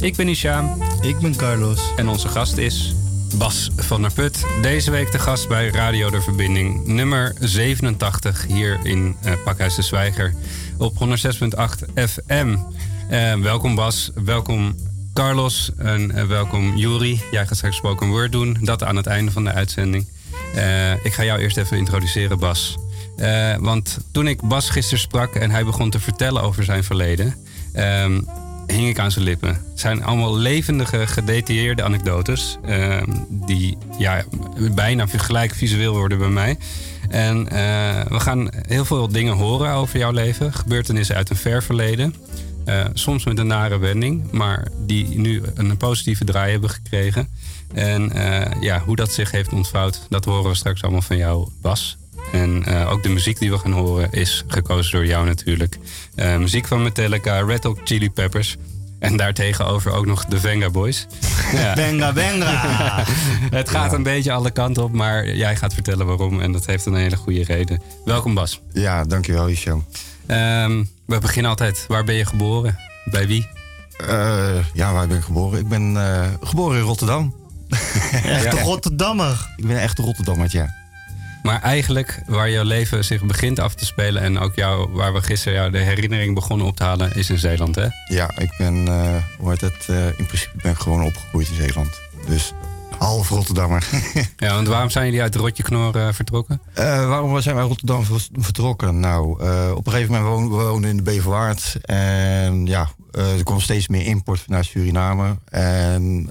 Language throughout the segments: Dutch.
Ik ben Ishaam Ik ben Carlos. en onze gast is Bas van der Put. Deze week de gast bij Radio De Verbinding, nummer 87 hier in eh, Pakhuis de Zwijger op 106.8 FM. Eh, welkom Bas, welkom Carlos en eh, welkom Juri. Jij gaat straks spoken word doen, dat aan het einde van de uitzending. Ik ga jou eerst even introduceren Bas. Want toen ik Bas gisteren sprak en hij begon te vertellen over zijn verleden... hing ik aan zijn lippen. Het zijn allemaal levendige, gedetailleerde anekdotes. ehm, die ja, bijna gelijk visueel worden bij mij. En eh, we gaan heel veel dingen horen over jouw leven. Gebeurtenissen uit een ver verleden. Eh, soms met een nare wending, maar die nu een positieve draai hebben gekregen. En eh, ja, hoe dat zich heeft ontvouwd, dat horen we straks allemaal van jou, Bas. En eh, ook de muziek die we gaan horen is gekozen door jou natuurlijk. Eh, muziek van Metallica, Red Hot Chili Peppers. En daartegenover ook nog de Venga Boys. Ja. Benga, benga. Het gaat een beetje alle kanten op, maar jij gaat vertellen waarom. En dat heeft een hele goede reden. Welkom Bas. Ja, dankjewel, Isho. Ehm, we beginnen altijd. Waar ben je geboren? Bij wie? Eh ja, waar ben ik geboren? Ik ben eh, geboren in Rotterdam. Echt een Rotterdammer. Ik ben echt een Rotterdammer, ja. Maar eigenlijk waar jouw leven zich begint af te spelen... en ook jou, waar we gisteren jou de herinnering begonnen op te halen... is in Zeeland, hè? Ja, ik ben, eh, hoe heet eh, in principe ben ik gewoon opgegroeid in Zeeland. Dus half Rotterdammer. Ja, want waarom zijn jullie uit Rotjeknor eh, vertrokken? Waarom zijn wij Rotterdam ver- vertrokken? Nou, op een gegeven moment woonden we woonden in de Beverwaard. En ja, er kwam steeds meer import vanuit Suriname. En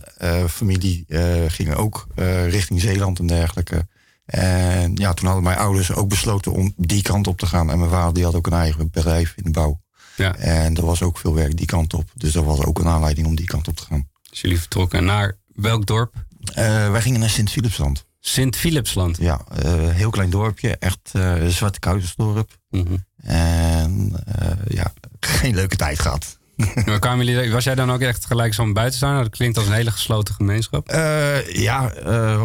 familie ging ook richting Zeeland en dergelijke. En ja, toen hadden mijn ouders ook besloten om die kant op te gaan. En mijn vader die had ook een eigen bedrijf in de bouw. Ja, En er was ook veel werk die kant op. Dus dat was ook een aanleiding om die kant op te gaan. dus jullie vertrokken naar welk dorp? Eh, wij gingen naar Sint-Philipsland. Sint-Philipsland. Ja, eh, heel klein dorpje. Echt eh zwarte kuitensdorp. Mhm. En ja, geen leuke tijd gehad. Maar kwamen jullie, was jij dan ook echt gelijk zo'n buitenstaander? Dat klinkt als een hele gesloten gemeenschap. Eh, ja,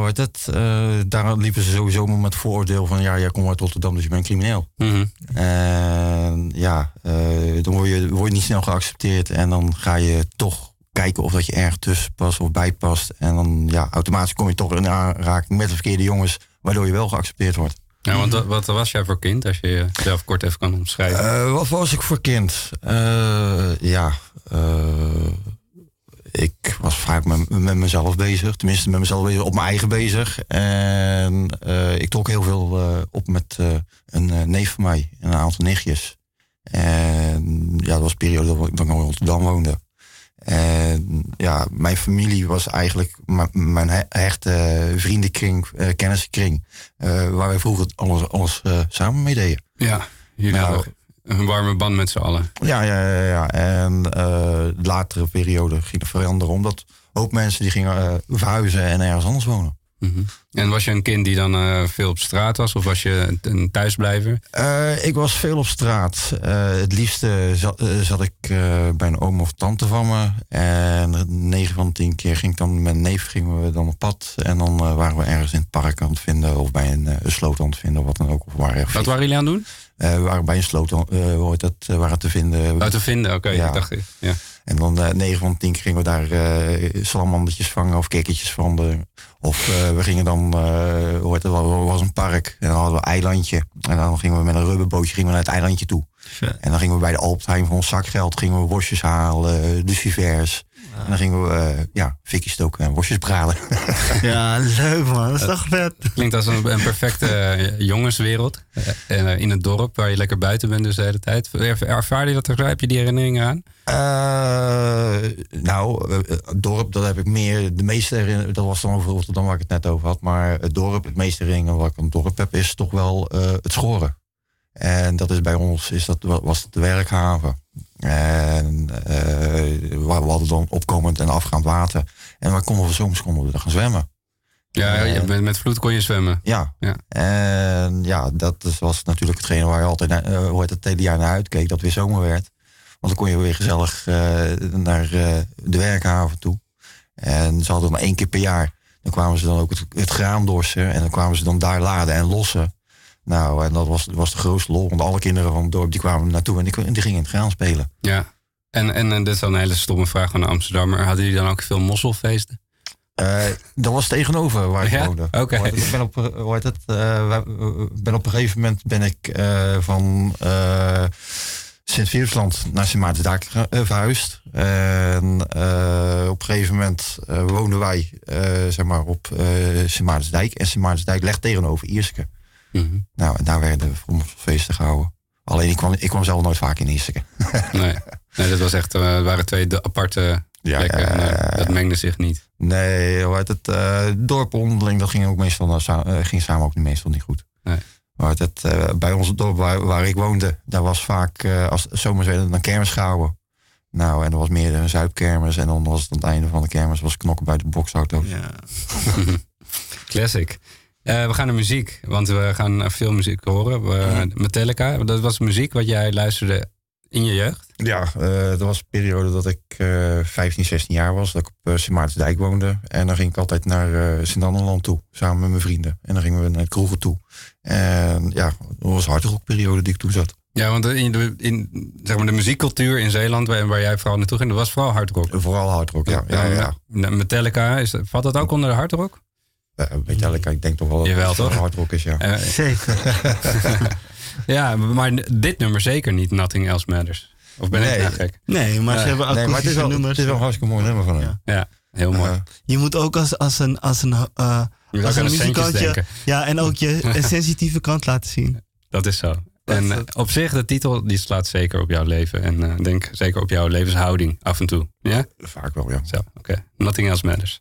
heet het? Eh, daar liepen ze sowieso maar met vooroordeel van... ja, jij komt uit Rotterdam, dus je bent crimineel. Mhm. En ja, dan word je, word je niet snel geaccepteerd... en dan ga je toch kijken of dat je erg tussen past of bij past. En dan, ja, automatisch kom je toch in aanraking met de verkeerde jongens... waardoor je wel geaccepteerd wordt. Ja, want wat, was jij voor kind, als je jezelf kort even kan omschrijven? Eh, wat was ik voor kind? Eh, ja, eh, ik was vaak met, met mezelf bezig. Tenminste, met mezelf bezig, op mijn eigen bezig. En ik trok heel veel op met een neef van mij en een aantal nichtjes. En ja, dat was een periode dat ik nog in Rotterdam woonde. En ja, mijn familie was eigenlijk mijn he- hechte vriendenkring, eh, kennissenkring. eh, waar wij vroeger alles, alles eh, samen mee deden. ja, jullie nou, een warme band met z'n allen. Ja, ja, ja. ja. En de latere periode ging het veranderen. Omdat hoop mensen die gingen verhuizen en ergens anders wonen. Mhm. En was je een kind die dan eh, veel op straat was? Of was je een- thuisblijver? Eh, ik was veel op straat. Eh, het liefste zat, zat ik bij een oom of tante van me. En 9 van de 10 keer ging ik dan met een neef gingen we dan op pad. En dan waren we ergens in het park aan het vinden. Of bij een, een sloot aan het vinden. Of wat dan ook. Of waar, Wat waren jullie aan het doen? We waren bij een sloot dat, waren te vinden. Uit te vinden, oké. Ja. ik dacht, ja. En dan eh 9 van de 10 keer gingen we daar salamandertjes vangen of kikkertjes vangen. Of eh, we gingen dan, heet het, was een park en dan hadden we een eilandje. En dan gingen we met een rubberbootje gingen we naar het eilandje toe. En dan gingen we bij de Alptheim voor ons zakgeld gingen we worstjes halen, lucifers. En dan gingen we eh ja, fikjes stoken en worstjes braden. Ja, leuk man. Dat is toch vet. Klinkt als een, een perfecte eh, jongenswereld. Eh, eh, in het dorp waar je lekker buiten bent dus de hele tijd. Er- Ervaar je dat er? Heb je die herinneringen aan? Eh, nou, het dorp, dat heb ik meer. De meeste herinneringen, dat was dan over Rotterdam waar ik het net over had. Maar het dorp, het meeste herinneringen wat ik aan het dorp heb, is toch wel eh, het schoren. En dat is bij ons, is dat, was het de werkhaven. En eh, we hadden dan opkomend en afgaand water. En we konden we zomers konden we er gaan zwemmen. Ja, Eh, met, met vloed kon je zwemmen. Ja. Ja. En ja, dat was natuurlijk hetgene waar je altijd naar, eh, hoe heet het, hele jaar naar uitkeek. Dat weer zomer werd. Want dan kon je weer gezellig naar de werkhaven toe. En ze hadden maar één keer per jaar. Dan kwamen ze dan ook het, het graan dorsen. En dan kwamen ze dan daar laden en lossen. Nou, en dat was, was de grootste lol. Want alle kinderen van het dorp die kwamen naartoe en die, die gingen in het graan spelen. Ja. En, en, en dit is dan een hele stomme vraag van een Amsterdammer. Hadden jullie dan ook veel mosselfeesten? Eh, dat was tegenover waar ik Ja? woonde. Het? Ik ben op, eh, heet het, eh, ben op een gegeven moment ben ik van Sint-Viersland naar Sint Maartensdijk verhuisd. En op een gegeven moment woonden wij zeg maar op Sint Maartensdijk. En Sint Maartensdijk ligt tegenover Ierseke. Mhm. Nou, en daar werden feesten gehouden. Alleen ik kwam, ik kwam zelf nooit vaak in Ierseke. Nee. nee, dat was echt, het waren twee de aparte Ja, plekken. ja. dat mengde zich niet. Nee, hoe heet het? eh dorp onderling, dat ging ook meestal eh, ging samen ook meestal niet goed. Nee. Heet het? bij ons dorp waar, waar ik woonde, daar was vaak, als zomers werden dan kermis gehouden. Nou, en er was meer een zuipkermis. En dan was het aan het einde van de kermis was knokken bij de boksauto's. Ja. Classic. Eh, we gaan naar muziek, want we gaan veel muziek horen. We, Metallica, dat was muziek wat jij luisterde in je jeugd. Ja, eh, dat was een periode dat ik eh 15, 16 jaar was. Dat ik op Sint Maartensdijk woonde. En dan ging ik altijd naar eh Sint-Anneland toe. Samen met mijn vrienden. En dan gingen we naar het kroegen toe. En ja, dat was een hardrockperiode die ik toen zat. Ja, want in de, in, zeg maar de muziekcultuur in Zeeland, waar, waar jij vooral naartoe ging, dat was vooral hardrock. Vooral hardrock, ja. ja, ja, ja. Metallica, is, valt dat ook onder de hardrock? Uh, Metallica, ik denk toch wel dat Jawel, het toch? hardrock is, ja. Eh, Zeker. ja, maar dit nummer zeker niet, Nothing Else Matters. Of ben ik Nee. nou gek? Nee, maar ze hebben nee, maar het is, wel, nummers. het is wel een hartstikke mooi nummer van hem. Ja. Ja, heel mooi. Eh, Je moet ook als, als een, als een, eh, Je moet als ook een muzikantje... Ja, en ook je een sensitieve kant laten zien. Dat is zo. En eh, op zich, de titel die slaat zeker op jouw leven. En eh, denk zeker op jouw levenshouding af en toe. Ja? vaak wel, ja. Zo, oké. Nothing else matters.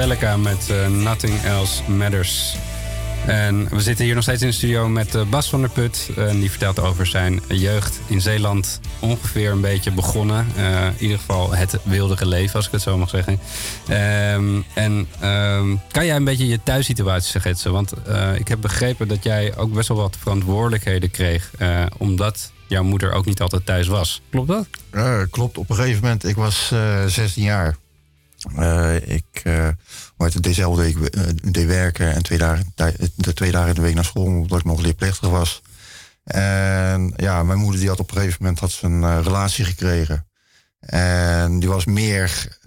Metallica met eh, Nothing Else Matters. En we zitten hier nog steeds in de studio met eh, Bas van der Put. Die vertelt over zijn jeugd in Zeeland. Ongeveer een beetje begonnen. Eh, in ieder geval het wilde leven, als ik het zo mag zeggen. Ehm, en ehm, kan jij een beetje je thuissituatie schetsen? Want ik heb begrepen dat jij ook best wel wat verantwoordelijkheden kreeg. omdat jouw moeder ook niet altijd thuis was. Klopt dat? Klopt. Op een gegeven moment, ik was eh 16 jaar. Eh, ik uh, dezelfde week eh, deed werken en twee dagen, de twee dagen in de week naar school, omdat ik nog leerplichtig was. En ja, mijn moeder die had op een gegeven moment had ze een relatie gekregen. En die was meer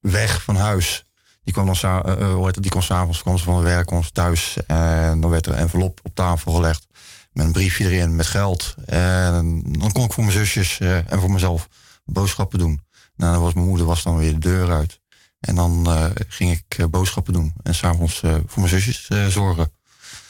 weg van huis. Die kwam dan die kwam s'avonds kwam ze van het werk, kwam thuis. En dan werd er een envelop op tafel gelegd met een briefje erin met geld. En dan kon ik voor mijn zusjes en voor mezelf boodschappen doen. Nou, dan was mijn moeder was dan weer de deur uit. En dan eh, ging ik eh, boodschappen doen. En s'avonds eh voor mijn zusjes eh, zorgen.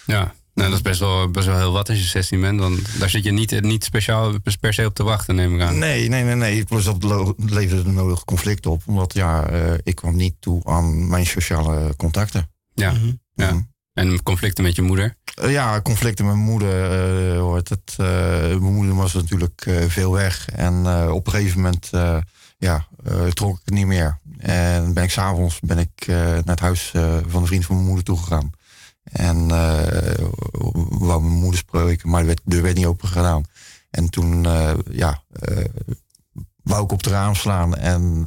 Ja, nou, dat is best wel, best wel heel wat als je 16 bent. Dan, daar zit je niet, niet speciaal per se op te wachten, neem ik aan. Nee, nee, nee, nee. Plus dat leverde de nodige conflict op. Omdat ja, eh, ik kwam niet toe aan mijn sociale contacten. Ja, ja. Mhm. En conflicten met je moeder. Ja, conflicten met mijn moeder. eh, hoort het. eh, mijn moeder was natuurlijk eh, veel weg. En eh, op een gegeven moment eh, ja, eh, trok ik het niet meer. En ben ik s'avonds ben ik eh, naar het huis eh, van een vriend van mijn moeder toegegaan. En wou mijn moeder spreken, maar de werd- de deur werd niet open gedaan. En toen, ja, wou ik op het raam slaan. En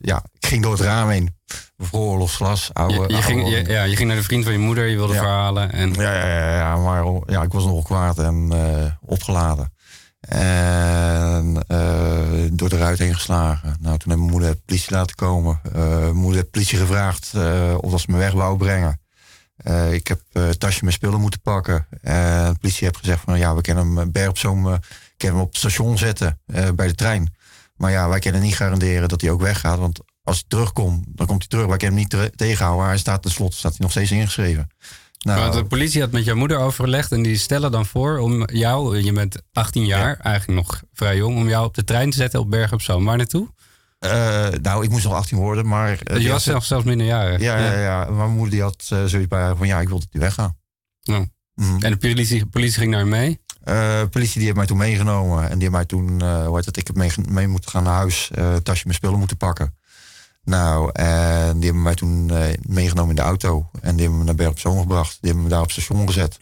ja, ik ging door het raam heen. Veroorlogsglas, oude... Je, je, ging, je, ja, je ging naar de vriend van je moeder, je wilde Ja. verhalen. En, ja, ja, ja, ja, maar ja, ik was nogal kwaad en opgeladen. En eh, door de ruit heen geslagen. Nou, toen heeft mijn moeder de politie laten komen. Eh, mijn moeder heeft politie gevraagd eh, of ze me weg wou brengen. Ik heb het tasje met spullen moeten pakken. En de politie heeft gezegd van ja, we kunnen hem berg op zo'n kunnen hem op het station zetten bij de trein. Maar ja, wij kunnen niet garanderen dat hij ook weggaat. Want als hij terugkomt, dan komt hij terug. Wij kunnen hem niet te- tegenhouden. Hij staat tenslotte staat hij nog steeds ingeschreven. Nou, Maar de politie had met jouw moeder overlegd en die stellen dan voor om jou, je bent 18 jaar, eigenlijk nog vrij jong, om jou op de trein te zetten op Bergen op Zoom. Waar naartoe? Eh, nou, ik moest nog 18 worden, maar... eh, je die was zelfs, zelfs minderjarig. Ja, ja, ja. Maar Mijn moeder die had eh, zoiets bij van ja, ik wil dat hij weggaan. Ja. Mhm. En de politie, politie ging naar mee? Eh, politie die heeft mij toen meegenomen. En die heeft mij toen, hoe heet het, ik heb mee, mee moeten gaan naar huis. tasje met spullen moeten pakken. Nou, en die hebben mij toen eh, meegenomen in de auto. En die hebben me naar Berg op Zoom gebracht. Die hebben me daar op station gezet.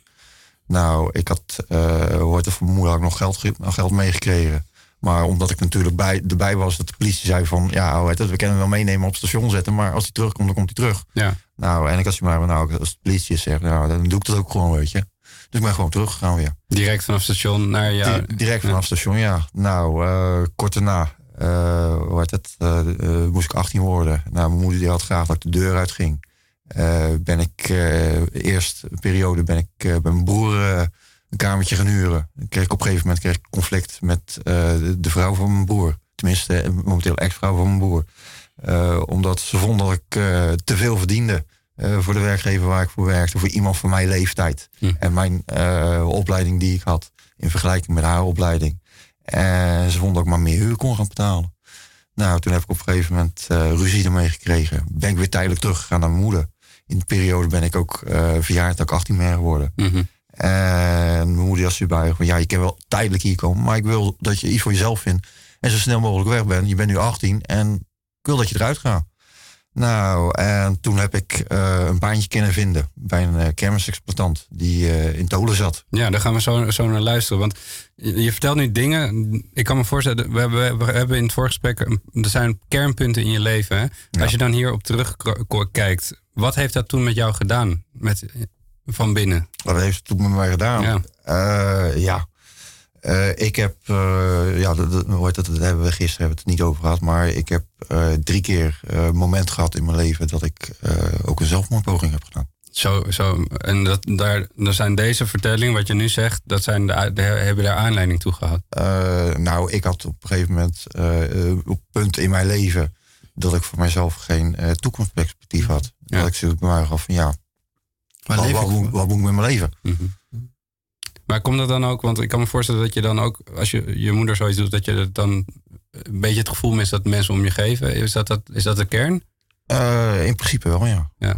Nou, ik had, eh hoe heet het, van mijn moeder had ik nog geld, geld meegekregen. Maar omdat ik natuurlijk bij, erbij was, dat de politie zei van... Ja, hoe heet het, we kunnen hem wel meenemen op station zetten. Maar als hij terugkomt, dan komt hij terug. Ja. Nou, en ik had zoiets maar, nou, als de politie zegt, nou, dan doe ik dat ook gewoon, weet je. Dus ik ben gewoon teruggegaan weer. Direct vanaf station naar jou? Di- direct vanaf station, ja. Nou, eh, kort daarna, eh, hoe heet het, eh, eh, moest ik 18 worden. Nou, mijn moeder die had graag dat ik de deur uitging. Ben ik, eerst een periode ben ik bij mijn broer een kamertje gaan huren. Kreeg ik op een gegeven moment kreeg ik conflict met de, de vrouw van mijn broer. Tenminste, momenteel ex-vrouw van mijn broer. Omdat ze vond dat ik te veel verdiende. voor de werkgever waar ik voor werkte. Voor iemand van mijn leeftijd. Hm. En mijn opleiding die ik had. In vergelijking met haar opleiding. En ze vond dat ik maar meer huur kon gaan betalen. Nou, toen heb ik op een gegeven moment eh, ruzie ermee gekregen. Ben ik weer tijdelijk teruggegaan naar mijn moeder. In de periode ben ik ook eh verjaard dat ik 18 ben geworden. Mhm. En mijn moeder was erbij van ja, je kan wel tijdelijk hier komen, maar ik wil dat je iets voor jezelf vindt. En zo snel mogelijk weg bent. Je bent nu 18 en ik wil dat je eruit gaat. Nou, en toen heb ik eh, een baantje kunnen vinden bij een eh, kermisexploitant die eh, in Tolen zat. Ja, daar gaan we zo, zo naar luisteren. Want je, je vertelt nu dingen. Ik kan me voorstellen, we hebben, we hebben in het voorgesprek. Er zijn kernpunten in je leven. Hè? Als je dan hierop terugkijkt, wat heeft dat toen met jou gedaan? Met, van binnen? Wat heeft het toen met mij gedaan? Ja. Ja. Eh, ik heb, eh, ja, dat, dat, hoe heet dat, dat hebben we gisteren hebben we het niet over gehad, maar ik heb eh, drie keer eh, een moment gehad in mijn leven dat ik eh, ook een zelfmoordpoging heb gedaan. Zo, zo. En dat, daar, daar zijn deze vertellingen, wat je nu zegt, dat zijn de, de, hebben daar aanleiding toe gehad. Eh, nou, ik had op een gegeven moment op punten in mijn leven dat ik voor mezelf geen eh, toekomstperspectief had. Ja. Dat ik zoiets bij mij gaf van ja, Waar wat, moet, voor? wat moet ik met mijn leven? Mhm. Maar komt dat dan ook, want ik kan me voorstellen dat je dan ook, als je je moeder zoiets doet, dat je dan een beetje het gevoel mist dat mensen om je geven. Is dat, dat, is dat de kern? Eh, in principe wel, ja. Ja.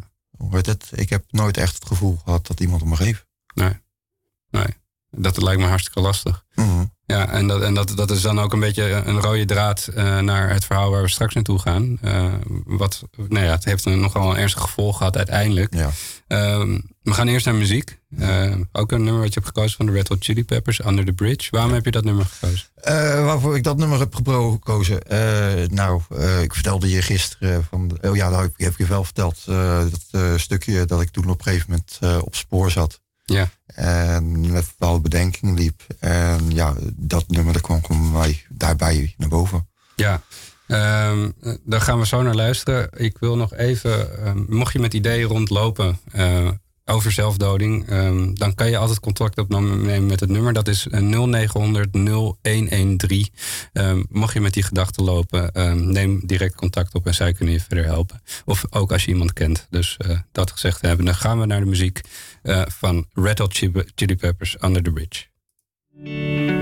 Het? Ik heb nooit echt het gevoel gehad dat iemand om me geeft. Nee. Nee. Dat lijkt me hartstikke lastig. Mhm. Ja, en, dat, en dat, dat is dan ook een beetje een rode draad eh, naar het verhaal waar we straks naartoe gaan. Eh, wat, nou ja, het heeft een, nogal een ernstig gevolg gehad uiteindelijk. Ja. Ehm, we gaan eerst naar muziek. Eh, ook een nummer wat je hebt gekozen van de Red Hot Chili Peppers, Under the Bridge. Waarom heb je dat nummer gekozen? Waarvoor ik dat nummer heb gekozen. Nou, ik vertelde je gisteren van. Oh ja, dat heb ik, je wel verteld. dat stukje dat ik toen op een gegeven moment op spoor zat. Ja. En met bepaalde bedenkingen liep. En ja, dat nummer dat kwam bij mij daarbij naar boven. Ja, eh, daar gaan we zo naar luisteren. Ik wil nog even, ehm, mocht je met ideeën rondlopen eh, over zelfdoding, ehm, dan kan je altijd contact opnemen met het nummer. Dat is eh, 0900 0113. Ehm, mocht je met die gedachten lopen, ehm, neem direct contact op en zij kunnen je verder helpen. Of ook als je iemand kent. Dus eh, dat gezegd hebben, dan gaan we naar de muziek eh, van Red Hot Chili Peppers Under the Bridge.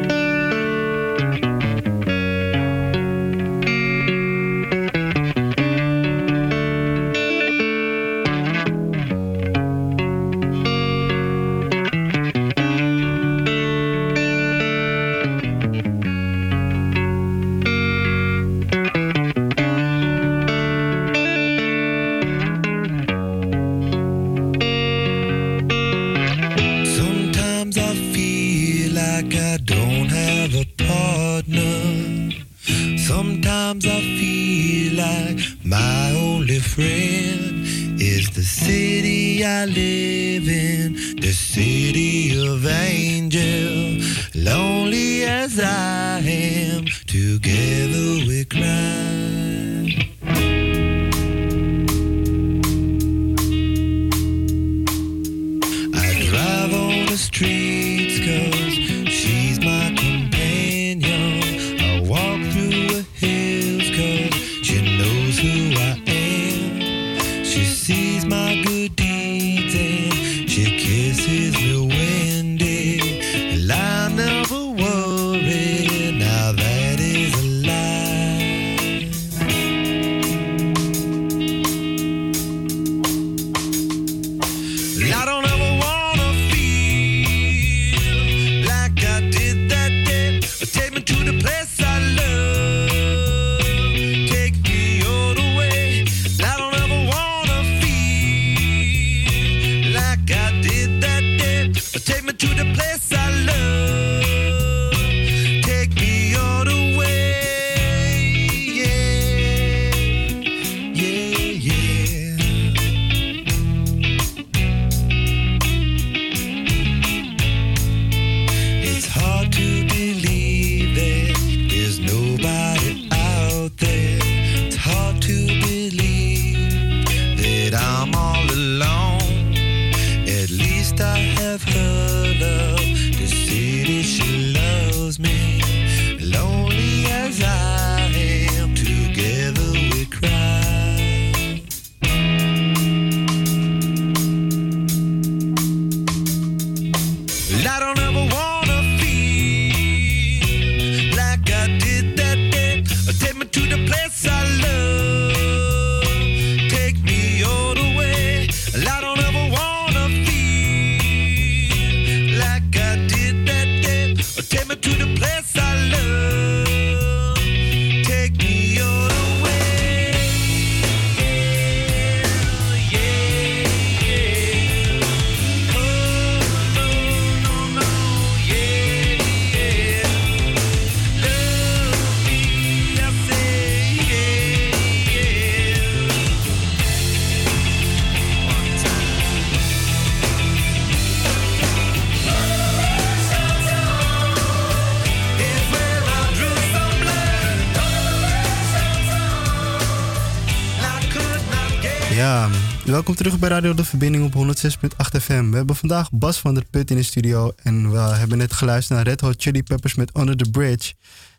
Ja, welkom terug bij Radio De Verbinding op 106.8 FM. We hebben vandaag Bas van der Put in de studio en we hebben net geluisterd naar Red Hot Chili Peppers met Under the Bridge.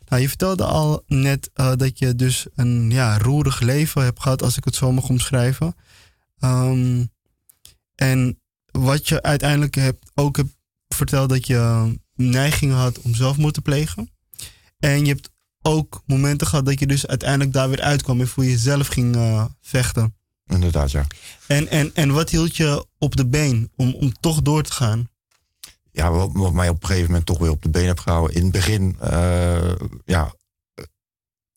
Nou, je vertelde al net eh, dat je dus een ja, roerig leven hebt gehad, als ik het zo mag omschrijven. Ehm, en wat je uiteindelijk hebt, ook hebt verteld dat je neigingen had om zelfmoord te plegen. En je hebt ook momenten gehad dat je dus uiteindelijk daar weer uitkwam en voor jezelf ging eh, vechten. Inderdaad, ja. En, en, en wat hield je op de been om, om toch door te gaan? ja, wat, wat mij op een gegeven moment toch weer op de been heb gehouden. In het begin, eh, ja,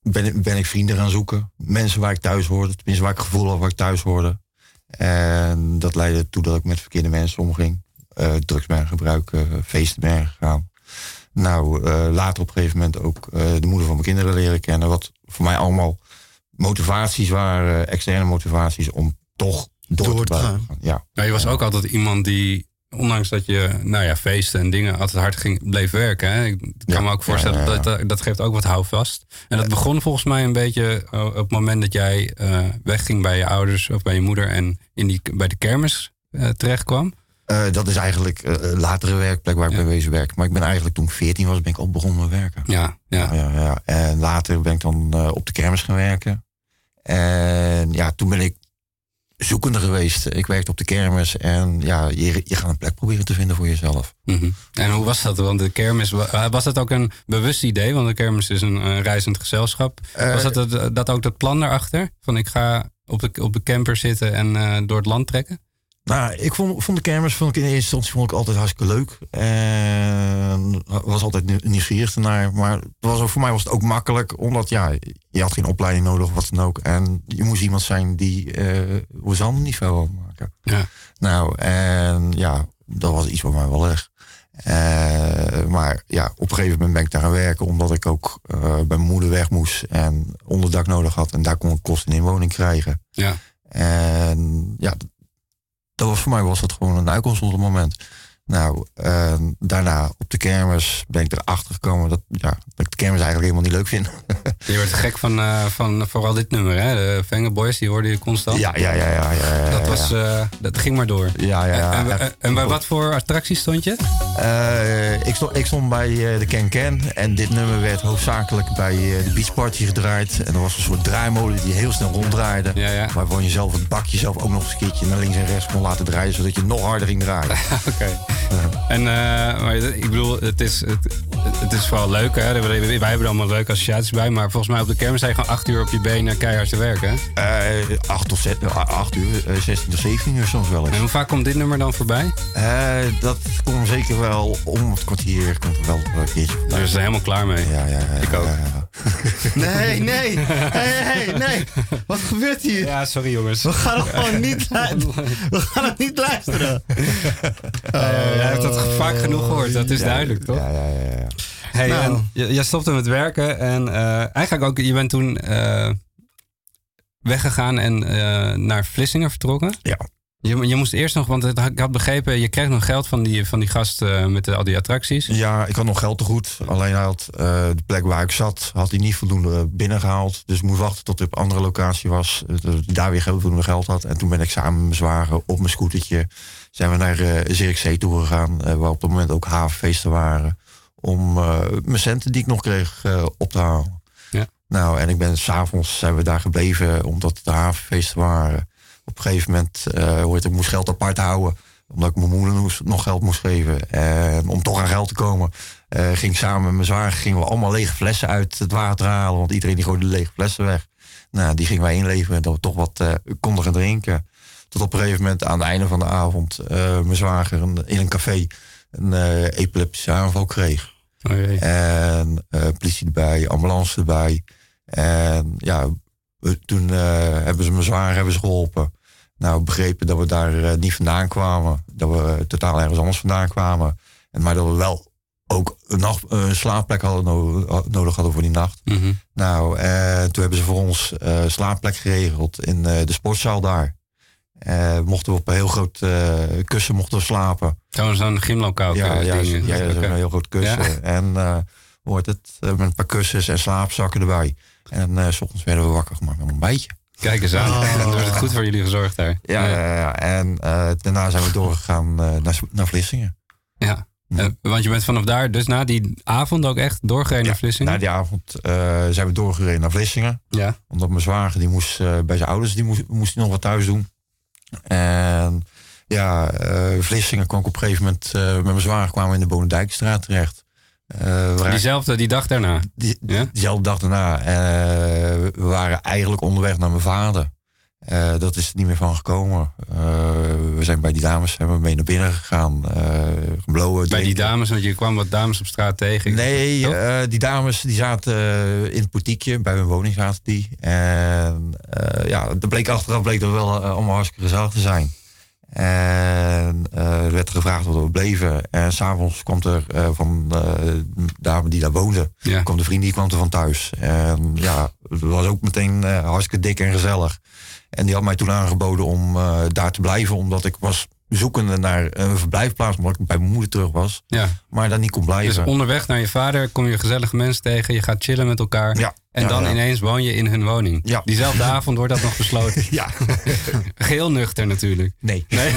ben, ik- ben ik vrienden gaan zoeken. Mensen waar ik thuis hoorde. Tenminste, waar ik gevoel had waar ik thuis hoorde. En dat leidde ertoe dat ik met verkeerde mensen omging. Eh drugs ben gebruiken, feesten ben gegaan. Nou, eh, later op een gegeven moment ook de moeder van mijn kinderen leren kennen. Wat voor mij allemaal motivaties waren, externe motivaties om toch door, Door te gaan. Ja. Ja, je was ook altijd iemand die, ondanks dat je, nou ja, feesten en dingen altijd hard ging, bleef werken. Hè? Ik kan Ja, me ook voorstellen ja, ja, ja. dat dat dat geeft ook wat houvast. En dat begon volgens mij een beetje eh, op het moment dat jij eh, wegging bij je ouders of bij je moeder en in die, bij de kermis eh, terecht kwam. Eh, dat is eigenlijk eh, een latere werkplek waar ik Ja. ben wezen werken. Maar ik ben eigenlijk toen ik 14 was, ben ik al begonnen met werken. Ja, ja. Ja, ja, ja. En later ben ik dan eh, op de kermis gaan werken. En ja, toen ben ik zoekende geweest. Ik werkte op de kermis en ja, je, je gaat een plek proberen te vinden voor jezelf. Mhm. En hoe was dat? Want de kermis, wa- was dat ook een bewust idee? Want de kermis is een eh, reizend gezelschap. Eh, was dat, het- dat ook dat plan daarachter? Van ik ga op de, op de camper zitten en eh, door het land trekken? Nou, ik vond, vond de kermis vond ik in eerste instantie vond ik altijd hartstikke leuk. En was altijd nieuw- nieuwsgierig ernaar. Maar het was ook, voor mij was het ook makkelijk, omdat ja, je had geen opleiding nodig of wat dan ook. En je moest iemand zijn die niet veel wou maken. Ja. Nou, en ja, dat was iets wat mij wel leg. Eh, maar ja, op een gegeven moment ben ik daar gaan werken, omdat ik ook eh, bij mijn moeder weg moest en onderdak nodig had. En daar kon ik kosten in woning krijgen. Ja. En ja, dat was voor mij was dat gewoon een uitkomst op het moment. Nou, en daarna op de kermis ben ik erachter gekomen dat, ja, dat ik de kermis eigenlijk helemaal niet leuk vind. Je werd gek van, eh, van vooral dit nummer, hè? De Venga Boys, die hoorde je constant. ja, ja, ja, ja, ja, ja. Dat, was, eh, dat ging maar door. Ja, ja, ja. en, en, en bij wat voor attractie stond je? Eh, ik, stond, ik stond bij de Ken Ken en dit nummer werd hoofdzakelijk bij de Beach Party gedraaid. En er was een soort draaimolen die heel snel ronddraaide. Waarvan je zelf het bakje zelf ook nog eens een keertje naar links en rechts kon laten draaien, zodat je nog harder ging draaien. Oké. En eh, maar ik bedoel, het is, het, het is vooral leuk, hè? Wij hebben er allemaal leuke associaties bij. Maar volgens mij op de kermis je gewoon acht uur op je benen keihard te werken. hè? Eh, acht tot zet, eh, acht uur, eh, 16 tot 17 uur soms wel eens. En hoe vaak komt dit nummer dan voorbij? Eh, dat komt zeker wel om het kwartier, komt er wel een keertje Daar voorbij. is er helemaal klaar mee. Ja, ja, ja. Ik ook. ja, ja. Nee, nee. Hey, hey, nee. Wat gebeurt hier? Ja, sorry jongens. We gaan het gewoon niet luisteren. We gaan het niet luisteren. Jij hebt dat vaak genoeg gehoord, dat is duidelijk, toch? Ja, ja, ja. ja. Hey, Nou. en je- jij stopte met werken en eh, eigenlijk ook, je bent toen eh, weggegaan en eh, naar Vlissingen vertrokken. Ja. Je, je moest eerst nog, want het- ik had begrepen, je kreeg nog geld van die, van die gast eh, met de, al die attracties. Ja, ik had nog geld te goed. Alleen hij had eh, de plek waar ik zat, had hij niet voldoende binnengehaald. Dus ik moest wachten tot hij op een andere locatie was. eh, daar weer voldoende geld had. En toen ben ik samen met mijn zwager op mijn scootertje... zijn we naar eh Zierikzee toe gegaan. waar op dat moment ook havenfeesten waren. Om mijn centen die ik nog kreeg op te halen. Ja. Nou, en ik ben s'avonds zijn we daar gebleven omdat het de havenfeesten waren. Op een gegeven moment hoort ik moest geld apart houden omdat ik mijn moeder moest- nog geld moest geven. En om toch aan geld te komen, eh, ging ik samen met mijn zwager gingen we allemaal lege flessen uit het water halen. Want iedereen die gooide de lege flessen weg. Nou, die gingen wij inleveren dat we toch wat eh, konden gaan drinken. Tot op een gegeven moment aan het einde van de avond mijn zwager een- in een café een epileptische aanval kreeg. Oh. En politie erbij, ambulance erbij. En ja, we- toen hebben ze mijn zwaar hebben ze geholpen. Nou, begrepen dat we daar eh, niet vandaan kwamen. Dat we totaal ergens anders vandaan kwamen. En, maar dat we wel ook een, nacht, een slaapplek hadden no- nodig hadden voor die nacht. Mhm. Nou, eh, toen hebben ze voor ons eh slaapplek geregeld in eh, de sportzaal daar. Eh, mochten we op een heel groot eh, kussen mochten we slapen. Zo'n zo'n gymlokaal. Ja, eh, ja, ding. ja, Oké. een heel groot kussen. Ja. En eh hoort het eh, met een paar kussens en slaapzakken erbij. En eh, s ochtends werden we wakker gemaakt met een ontbijtje. Kijk eens aan. Oh. Dan wordt het goed voor jullie gezorgd daar. Ja, ja. ja. en eh, daarna zijn we doorgegaan eh, naar, naar Vlissingen. Ja. Eh, want je bent vanaf daar, dus na die avond ook echt doorgereden naar Vlissingen? Na die avond eh, zijn we doorgereden naar Vlissingen. Ja. Omdat mijn zwager die moest eh, bij zijn ouders, die moest, moest hij nog wat thuis doen. En ja, eh, Vlissingen kwam ik op een gegeven moment eh, met mijn zwager kwamen we in de Bonendijkstraat terecht. Eh, Diezelfde, die dag daarna. die, Ja? diezelfde dag daarna. eh, we waren eigenlijk onderweg naar mijn vader. Eh, dat is er niet meer van gekomen. We zijn bij die dames hebben we mee naar binnen gegaan. geblowen. Bij die dames, want je kwam wat dames op straat tegen. Nee, die dames die zaten in het portiekje. Bij hun woning zaten die. En ja, dat bleek achteraf bleek dat wel allemaal hartstikke gezellig te zijn. En eh, er werd gevraagd wat we bleven. En s'avonds kwam er eh, van eh, de dame die daar woonde, Ja. kwam de vriend die kwam er van thuis. En ja, het was ook meteen hartstikke dik en gezellig. En die had mij toen aangeboden om daar te blijven, omdat ik was zoekende naar een verblijfplaats, omdat ik bij mijn moeder terug was, Ja. maar daar niet kon blijven. Dus onderweg naar je vader kom je gezellige mensen tegen. Je gaat chillen met elkaar. Ja. En Ja, dan ja. ineens woon je in hun woning. Ja. Diezelfde avond wordt dat nog besloten. Ja. Geheel nuchter natuurlijk. Nee. Nee?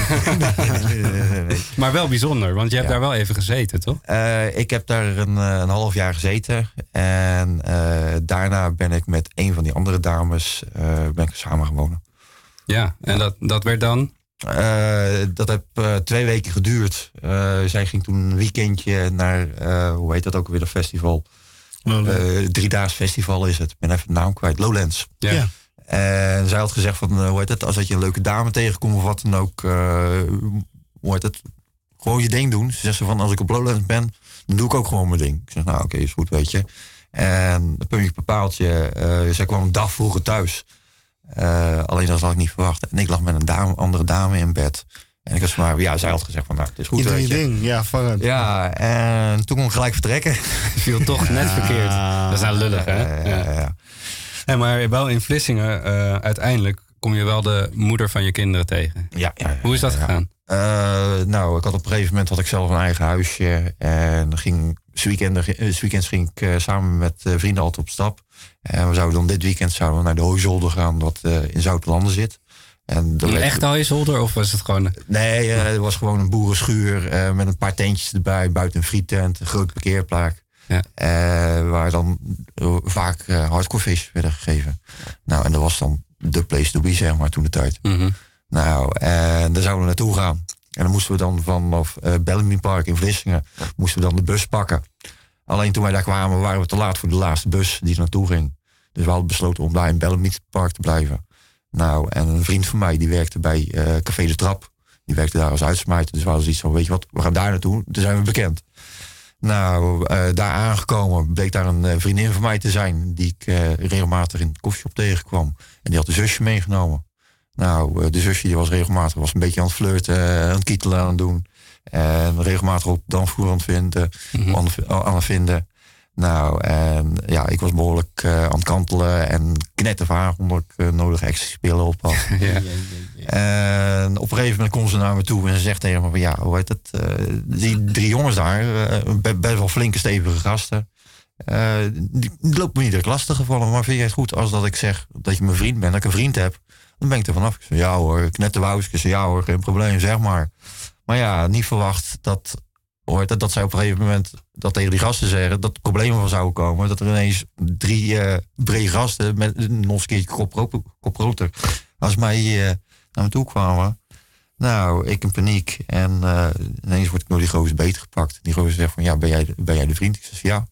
nee. Maar wel bijzonder, want je hebt daar wel even gezeten, toch? Eh, ik heb daar een, eh, een half jaar gezeten. En eh, daarna ben ik met een van die andere dames eh, ben ik samen gaan wonen. Ja, en dat, dat werd dan? Eh, dat heb eh, twee weken geduurd. Eh, zij ging toen een weekendje naar, eh, hoe heet dat ook weer, dat festival? Eh driedaags festival is het. Ik ben even de naam kwijt. Lowlands. Ja. Ja. En zij had gezegd van, eh, hoe heet het, als dat je een leuke dame tegenkomt of wat dan ook, eh, hoe heet het, gewoon je ding doen. Ze zegt ze van, als ik op Lowlands ben, dan doe ik ook gewoon mijn ding. Ik zeg, nou oké, is goed, weet je. En een puntje bepaaltje, eh zij kwam een dag vroeger thuis. Eh, alleen dat had ik niet verwacht. En ik lag met een dame, andere dame in bed. En ik was maar, ja, zij had gezegd van, nou, het is goed, Je doet weet je ding, ja, vangend. Ja, en toen kon ik gelijk vertrekken. Viel toch net verkeerd. Dat is nou lullig, hè? Ja, Ja. ja, ja. Hey, maar wel in Vlissingen, eh, uiteindelijk kom je wel de moeder van je kinderen tegen. Ja, ja, ja, Hoe is dat gegaan? Eh, nou, ik had op een gegeven moment had ik zelf een eigen huisje. En ging, s weekenden, eh, s weekends ging ik eh, samen met vrienden altijd op stap. En we zouden dan dit weekend zouden we naar de Hooizolder gaan, wat in Zoutelanden zit. En Een echte huisholder of was het gewoon... Nee, het was gewoon een boerenschuur met een paar tentjes erbij. Buiten een frietent, een grote parkeerplaat. Ja. Waar dan vaak hardcore feestjes werden gegeven. Nou, en dat was dan de place to be, zeg maar, toen de tijd. Mhm. Nou, en daar zouden we naartoe gaan. En dan moesten we dan vanaf eh Bellamy Park in Vlissingen, moesten we dan de bus pakken. Alleen toen wij daar kwamen, waren we te laat voor de laatste bus die er naartoe ging. Dus we hadden besloten om daar in Bellamy Park te blijven. Nou, en een vriend van mij, die werkte bij eh, Café de Trap. Die werkte daar als uitsmijter. Dus we hadden zoiets van, weet je wat, we gaan daar naartoe. Toen zijn we bekend. Nou, eh, daar aangekomen bleek daar een vriendin van mij te zijn... die ik regelmatig in de koffieshop tegenkwam. En die had een zusje meegenomen. Nou, eh, de zusje die was regelmatig was een beetje aan het flirten, eh, aan het kietelen aan het doen. En regelmatig op de dansvloer aan het vinden. Mhm. aan, het- aan het vinden. Nou, en ja, ik was behoorlijk eh, aan het kantelen en knettervaar, omdat ik eh, nodige ecstasy-pillen op had. Ja. En op een gegeven moment komt ze naar me toe en ze zegt tegen me van ja, hoe heet het? eh, die drie jongens daar, eh, be- best wel flinke stevige gasten. Eh, die, die lopen me niet direct lastig gevallen. Maar vind jij het goed als dat ik zeg dat je mijn vriend bent, dat ik een vriend heb? Dan ben ik er vanaf. Ik zeg ja hoor. Ik zeg ja hoor, geen probleem, zeg maar. Maar ja, niet verwacht dat, hoort dat, dat zij op een gegeven moment dat tegen die gasten zeggen dat er problemen van zouden komen. Dat er ineens drie eh brede gasten met een keertje kop, ro- kop groter als mij eh, naar me toe kwamen. Nou, ik in paniek. En eh, ineens word ik door die gozer beet gepakt. Die gozer zegt van, ja, ben jij, ben jij de vriend? Ik zeg, ja.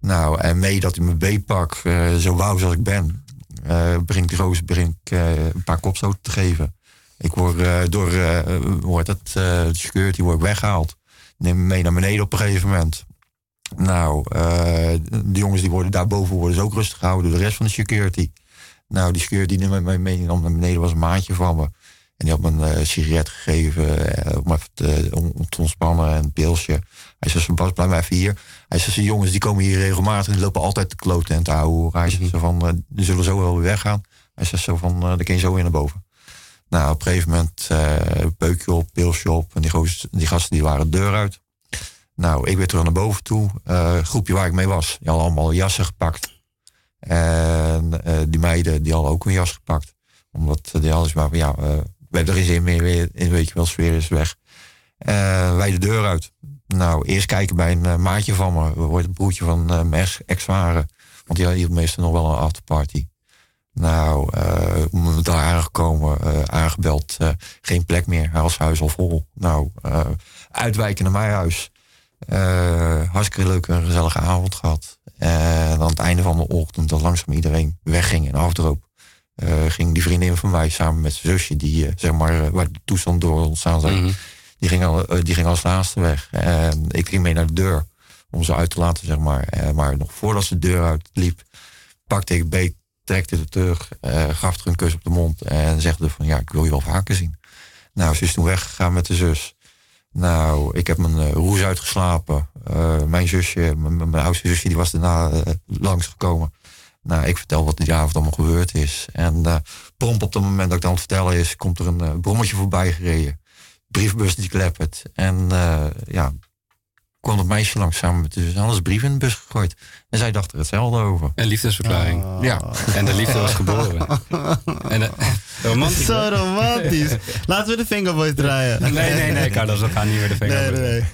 Nou, en mee dat hij me beet pak, eh, zo wauw als ik ben, begint die gozer begint, eh, een paar kopstoten te geven. Ik word door, wordt het, de security word ik weggehaald. Neem me mee naar beneden op een gegeven moment. Nou, de jongens die worden daarboven worden dus ook rustig gehouden door de rest van de security. Nou, die security met mij mee naar beneden was een maatje van me. En die had me een sigaret gegeven om even te, te ontspannen en een pilsje. Hij zei, Bas, blijf maar even hier. Hij zei, "Ze jongens die komen hier regelmatig, die lopen altijd te kloten en te houden. Hij zei zo van, eh, die zullen zo wel weer weggaan. Hij zei zo van, eh dan kun je zo weer naar boven. Nou, op een gegeven moment eh peukje op, pilsje op. En die, goos, die gasten die waren de deur uit. Nou, ik weer terug naar boven toe. Groepje waar ik mee was, die hadden allemaal jassen gepakt. En die meiden, die hadden ook een jas gepakt. Omdat die hadden maar van, ja, we hebben er geen zin meer, weet je wel, sfeer is weg. Wij de deur uit. Nou, eerst kijken bij een eh, maatje van me. Wordt het broertje van eh, mijn ex- ex-zware. Want die hield meestal nog wel een afterparty. Nou, eh om daar aangekomen, eh, aangebeld. eh, geen plek meer, hij huis al vol. Nou, eh, uitwijken naar mijn huis. Eh, hartstikke leuk en gezellige avond gehad. En aan het einde van de ochtend dat langzaam iedereen wegging en afdroop. eh, ging die vriendin van mij samen met zijn zusje, die eh, zeg maar, eh, waar de toestand door ontstaan zijn, Mhm. Die, ging al, eh, die ging als laatste weg. En ik ging mee naar de deur om ze uit te laten, zeg maar. Eh, maar nog voordat ze de deur uitliep, pakte ik beet, trekte er terug, eh, gaf er een kus op de mond en zegde van ja, ik wil je wel vaker zien. Nou, ze is toen weggegaan met de zus. Nou, ik heb mijn roes uitgeslapen. Mijn zusje, mijn, oudste zusje, die was daarna eh, langsgekomen. Nou, ik vertel wat die avond allemaal gebeurd is. En prompt op het moment dat ik dan aan het vertellen is, komt er een brommetje voorbij gereden. Briefbus die kleppert. En eh, ja, kwam dat meisje langs samen met de zus. Alles brief in de bus gegooid. En zij dacht er hetzelfde over. Een liefdesverklaring. Ja. En de liefde was geboren. En de, romantisch. Zo romantisch. Laten we de Fingerboys draaien. Nee, nee, nee, Carlos, we gaan niet meer de vinger Nee, nee, nee.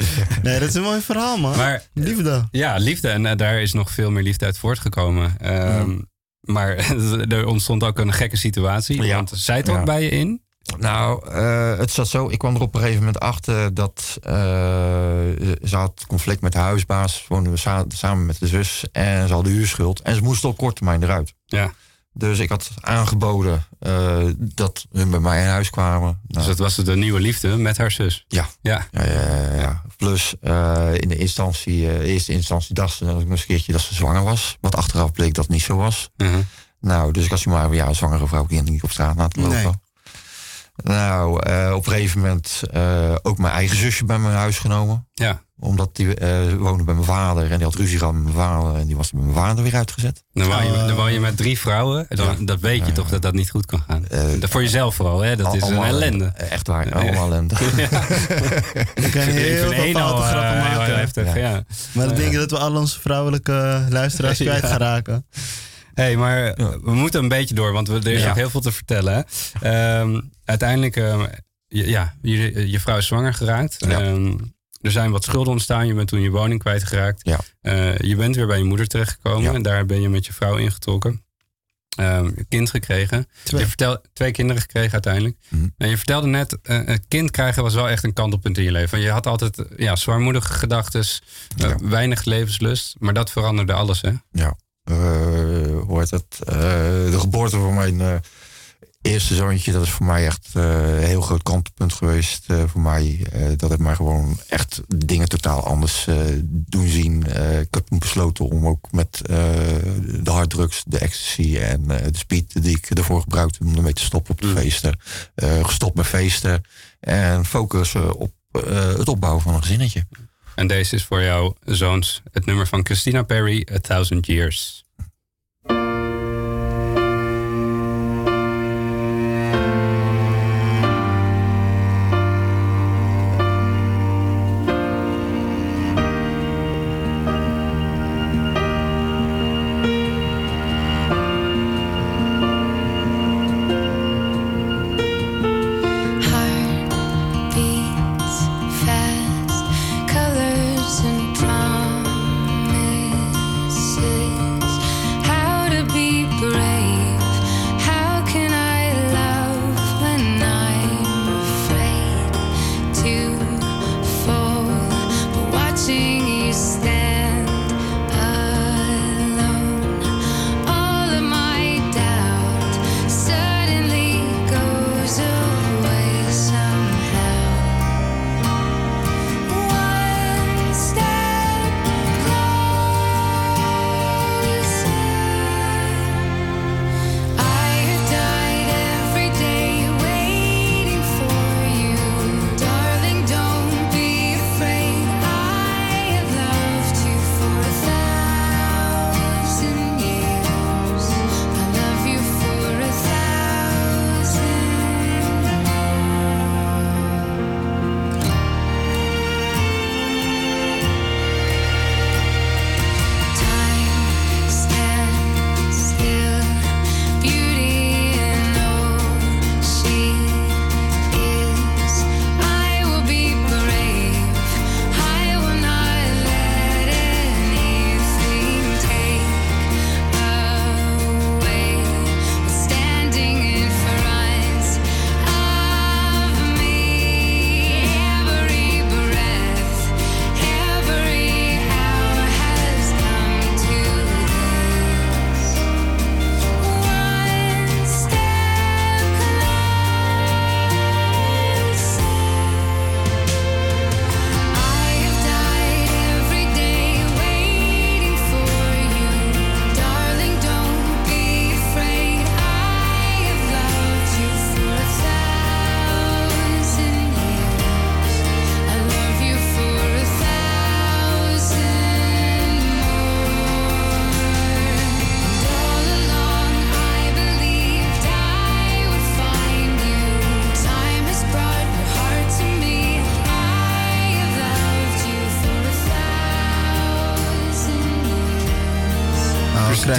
Nee, dat is een mooi verhaal, man. Maar Liefde. ja, liefde. En eh, daar is nog veel meer liefde uit voortgekomen. Ehm, Maar er ontstond ook een gekke situatie. Ja. Want zij trok Ja. bij je in. Nou, eh, het zat zo. Ik kwam er op een gegeven moment achter dat eh, ze had conflict met de huisbaas. Woonden we sa- samen met de zus. En ze hadden huurschuld. En ze moesten op korte termijn eruit. Ja. Dus ik had aangeboden eh, dat hun bij mij in huis kwamen. Dus Nou, dat was de nieuwe liefde met haar zus. ja. Ja. Ja, ja, ja. Plus in de instantie, eerste instantie dacht ze nog een keertje dat ze zwanger was. Wat achteraf bleek dat niet zo was. Mhm. Nou, dus ik had maar ja, een zwangere vrouw die niet op straat na te lopen. Nee. Nou, eh, op een gegeven moment eh, ook mijn eigen zusje bij mijn huis genomen. Ja. Omdat die eh, woonde bij mijn vader en die had ruzie gehad met mijn vader. En die was bij mijn vader weer uitgezet. Dan woon, je, Oh. dan woon je met drie vrouwen. Dan, Dat weet je toch dat dat niet goed kan gaan. Dat voor jezelf vooral, hè? Dat is een ellende. Echt waar, allemaal ellende. Ik kan Ik heel veel foute eh, grappen heel maken. heftig, Ja. ja. Maar dan denk ik dat we al onze vrouwelijke luisteraars Ja. kwijt gaan raken. hey, maar Ja. we moeten een beetje door, want we, er is Ja. nog heel veel te vertellen. hè. Uiteindelijk, ehm, je- ja, je, je vrouw is zwanger geraakt. Ja. Ehm, er zijn wat schulden ontstaan. Je bent toen je woning kwijtgeraakt. Ja. Eh, je bent weer bij je moeder terechtgekomen. Ja. En daar ben je met je vrouw ingetrokken. Een kind gekregen. Twee. Je vertel, twee kinderen gekregen uiteindelijk. Mhm. En je vertelde net, eh, een kind krijgen was wel echt een kantelpunt in je leven. Want je had altijd eh, ja, zwaarmoedige gedachten, Ja. weinig levenslust. Maar dat veranderde alles, hè? Ja, eh, hoe heet het? Eh, de geboorte van mijn eh, eerste zoontje, dat is voor mij echt eh, een heel groot kantelpunt geweest. eh, voor mij, Eh, dat heeft mij gewoon echt dingen totaal anders doen zien. Ik heb besloten om ook met de harddrugs, de ecstasy en de speed die ik ervoor gebruikte om ermee te stoppen op de Mm. feesten. gestopt met feesten en focussen op het opbouwen van een gezinnetje. En deze is voor jouw zoons het nummer van Christina Perry, A Thousand Years. Bye.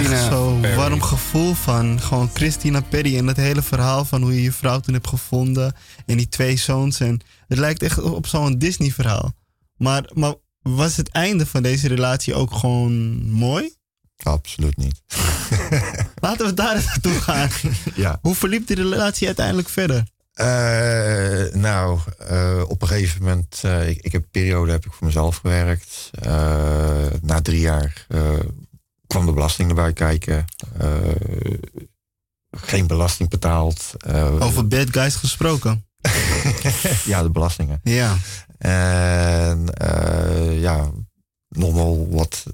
Christina zo'n warm gevoel van. Gewoon Christina Perry en het hele verhaal van hoe je je vrouw toen hebt gevonden. En die twee zoons. En het lijkt echt op zo'n Disney verhaal. Maar, maar was het einde van deze relatie ook gewoon mooi? Absoluut niet. Laten we daar eens naartoe gaan. Ja. Hoe verliep die relatie uiteindelijk verder? Eh, nou, eh, op een gegeven moment, eh, ik, ik heb een periode heb ik voor mezelf gewerkt. Eh, na drie jaar eh, kwam de belasting erbij kijken. Eh, geen belasting betaald. Eh, Over bad guys gesproken. ja, de belastingen. Ja. En eh, ja, nog wel wat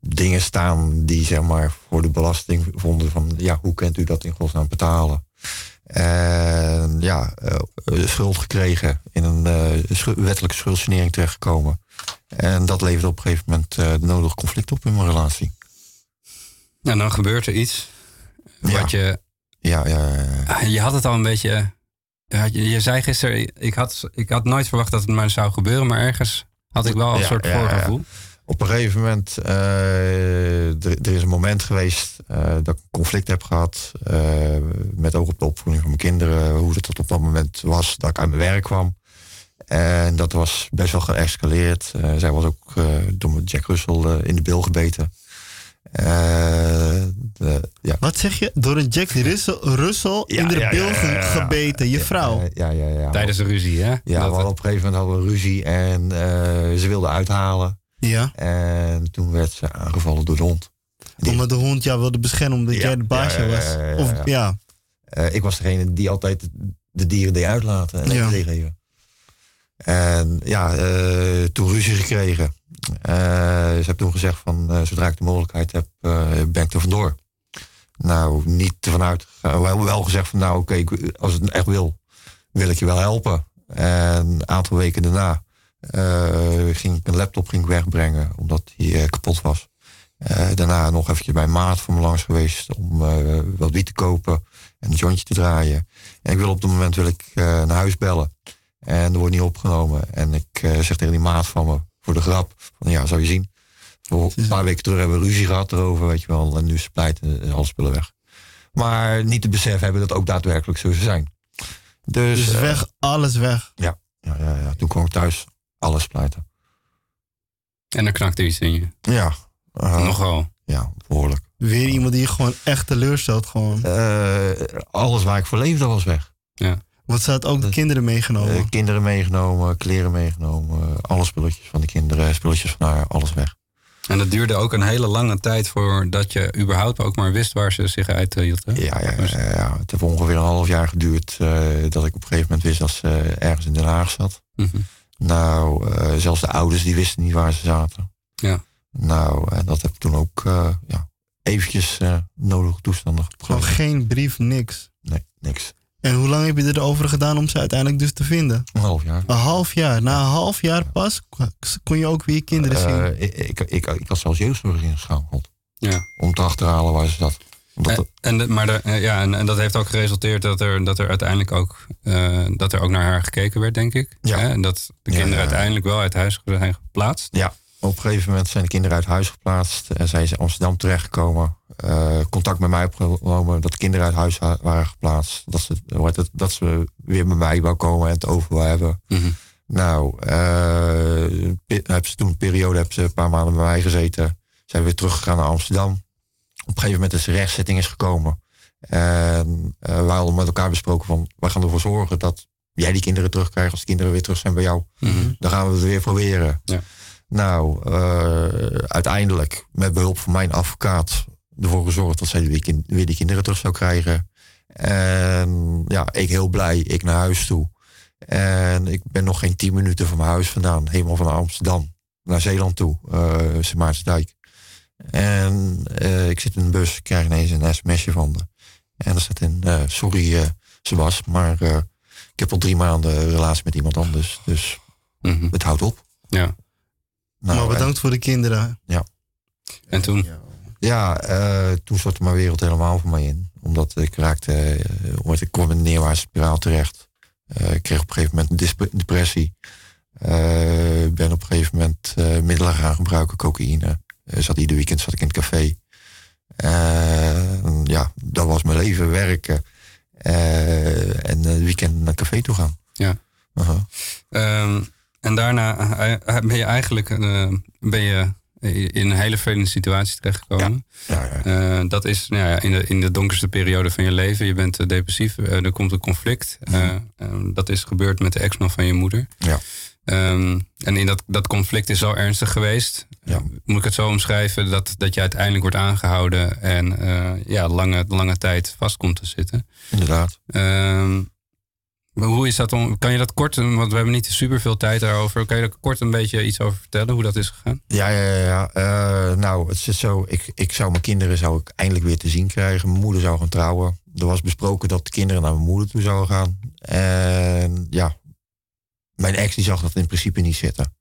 dingen staan die zeg maar voor de belasting vonden van ja, hoe kunt u dat in godsnaam betalen? En ja, eh, schuld gekregen, in een schu- wettelijke schuldsanering terechtgekomen. En dat leverde op een gegeven moment de nodige conflict op in mijn relatie. En dan gebeurt er iets. Wat je, Ja, ja, ja, ja. je had het al een beetje. ja, Je, je zei gisteren, ik had, ik had nooit verwacht dat het maar zou gebeuren, maar ergens had ik wel een soort voorgevoel. Op een gegeven moment, eh, er, er is een moment geweest eh, dat ik een conflict heb gehad. eh, met ook op de opvoeding van mijn kinderen. Hoe het op dat moment was dat ik uit mijn werk kwam. En dat was best wel geëscaleerd. Eh, zij was ook eh, door Jack Russell eh, in de bil gebeten. Eh, de- ja. Wat zeg je? Door een Jack Russell, Russell in de ja, bil ja, ja, ja. gebeten, je vrouw. Eh, ja, ja, ja. Tijdens de ruzie, hè? Ja, Dat- we hadden op een gegeven moment hadden we ruzie en eh, ze wilde uithalen. Ja. En toen werd ze aangevallen door de hond. Die- Omdat de hond jou wilde beschermen omdat Ja, jij de baasje ja, ja, was. ja, ja, Of ja. ja. Eh, ik was degene die altijd de dieren deed uitlaten en Ja. eten deed geven. En ja, eh, toen ruzie gekregen. Eh, ze heeft toen gezegd van eh, zodra ik de mogelijkheid heb, eh, ben ik er vandoor. Nou, niet ervan uit. Wel, wel gezegd van nou oké, als het echt wil, wil ik je wel helpen. En een aantal weken daarna ging ik een laptop ging ik wegbrengen omdat die kapot was. Daarna nog eventjes bij maat van me langs geweest om wat wiet te kopen en een jointje te draaien. En ik wil op het moment wil ik naar huis bellen. En er wordt niet opgenomen. En ik zeg tegen die maat van me, voor de grap, van ja, zou je zien. Voor Een paar weken terug hebben we ruzie gehad erover, weet je wel. En nu is het pleit en alle spullen weg. Maar niet te beseffen hebben dat ook daadwerkelijk zo zou zijn. Dus, Dus eh, weg, alles weg. ja, ja, ja, ja, toen kwam ik thuis, alles pleiten. En er knakte iets in je. Ja. eh, Nogal. Ja, behoorlijk. Weer iemand die je gewoon echt teleurstelt. Gewoon. Eh, alles waar ik voor leefde was weg. Ja. Ze had ook de kinderen meegenomen. Eh, kinderen meegenomen, kleren meegenomen, alle spulletjes van de kinderen, spulletjes van haar, alles weg. En dat duurde ook een hele lange tijd voordat je überhaupt ook maar wist waar ze zich uithield. Hè? Ja, ja, ja, ja. het heeft ongeveer een half jaar geduurd eh, dat ik op een gegeven moment wist dat ze ergens in Den Haag zat. Mhm. Nou, eh, zelfs de ouders die wisten niet waar ze zaten. Ja. Nou, en dat heb ik toen ook eh, ja, eventjes eh, nodige toestanden Gewoon geen brief, niks. Nee, niks. En hoe lang heb je erover gedaan om ze uiteindelijk dus te vinden? Een half jaar. Een half jaar. Na een half jaar pas kon je ook weer je kinderen zien. Eh, ik, ik, ik, ik had zelfs jeugdzorg ingeschakeld Ja. om te achterhalen waar ze zat. Omdat En, en, maar de, eh, ja, en, en dat heeft ook geresulteerd dat er, dat er uiteindelijk ook, eh, dat er ook naar haar gekeken werd, denk ik. Ja. Hè? En dat de kinderen ja, ja. uiteindelijk wel uit huis zijn geplaatst. Ja, op een gegeven moment zijn de kinderen uit huis geplaatst. En zijn ze in Amsterdam terechtgekomen. Eh, contact met mij opgenomen dat de kinderen uit huis wa- waren geplaatst. Dat ze, het, dat ze weer bij mij wou komen en het over wou hebben. Mhm. Nou, eh, hebben ze toen een periode hebben ze een paar maanden bij mij gezeten. Zijn weer teruggegaan naar Amsterdam. Op een gegeven moment is de rechtszitting is gekomen. En eh, wij hadden met elkaar besproken van... wij gaan ervoor zorgen dat jij die kinderen terugkrijgt... als de kinderen weer terug zijn bij jou. Mhm. Dan gaan we het weer proberen. Ja. Nou, uiteindelijk met behulp van mijn advocaat ervoor gezorgd dat zij weer, kind- weer die kinderen terug zou krijgen. En ja, ik heel blij, ik naar huis toe. En ik ben nog geen tien minuten van mijn huis vandaan, helemaal van Amsterdam naar Zeeland toe, eh Sint Maartensdijk. En eh, ik zit in de bus, ik krijg ineens een sms'je van de. En er staat in, eh, sorry eh Sebas, maar eh, ik heb al drie maanden een relatie met iemand anders, dus Mhm. het houdt op. Ja. Nou, maar en- bedankt voor de kinderen. En toen? Ja, eh, toen stortte mijn wereld helemaal voor mij in. Omdat ik raakte, eh, ik kwam in een neerwaartse spiraal terecht. Eh, ik kreeg op een gegeven moment een depressie. Ben op een gegeven moment middelen gaan gebruiken, cocaïne. Zat ieder weekend zat ik in het café. Ja, dat was mijn leven, werken. en het weekend naar een café toe gaan. Ja. Aha. Ehm, en daarna ben je eigenlijk ben je in een hele vervelende situatie terechtgekomen. Ja, ja. Eh, dat is nou ja, in, de, in de donkerste periode van je leven. Je bent eh, depressief, eh, er komt een conflict. Ehm, dat is gebeurd met de ex-man van je moeder. Ja. Ehm, en in dat, dat conflict is zo ernstig geweest. Ja. Moet ik het zo omschrijven dat, dat je uiteindelijk wordt aangehouden en ja, lange, lange tijd vast komt te zitten. Inderdaad. Maar hoe is dat om? Kan je dat kort, want we hebben niet super veel tijd daarover. Kan je er kort een beetje iets over vertellen hoe dat is gegaan? Ja, ja, ja. Eh, nou, het is zo. Ik, ik zou mijn kinderen zou ik eindelijk weer te zien krijgen. Mijn moeder zou gaan trouwen. Er was besproken dat de kinderen naar mijn moeder toe zouden gaan. En ja, mijn ex die zag dat in principe niet zitten.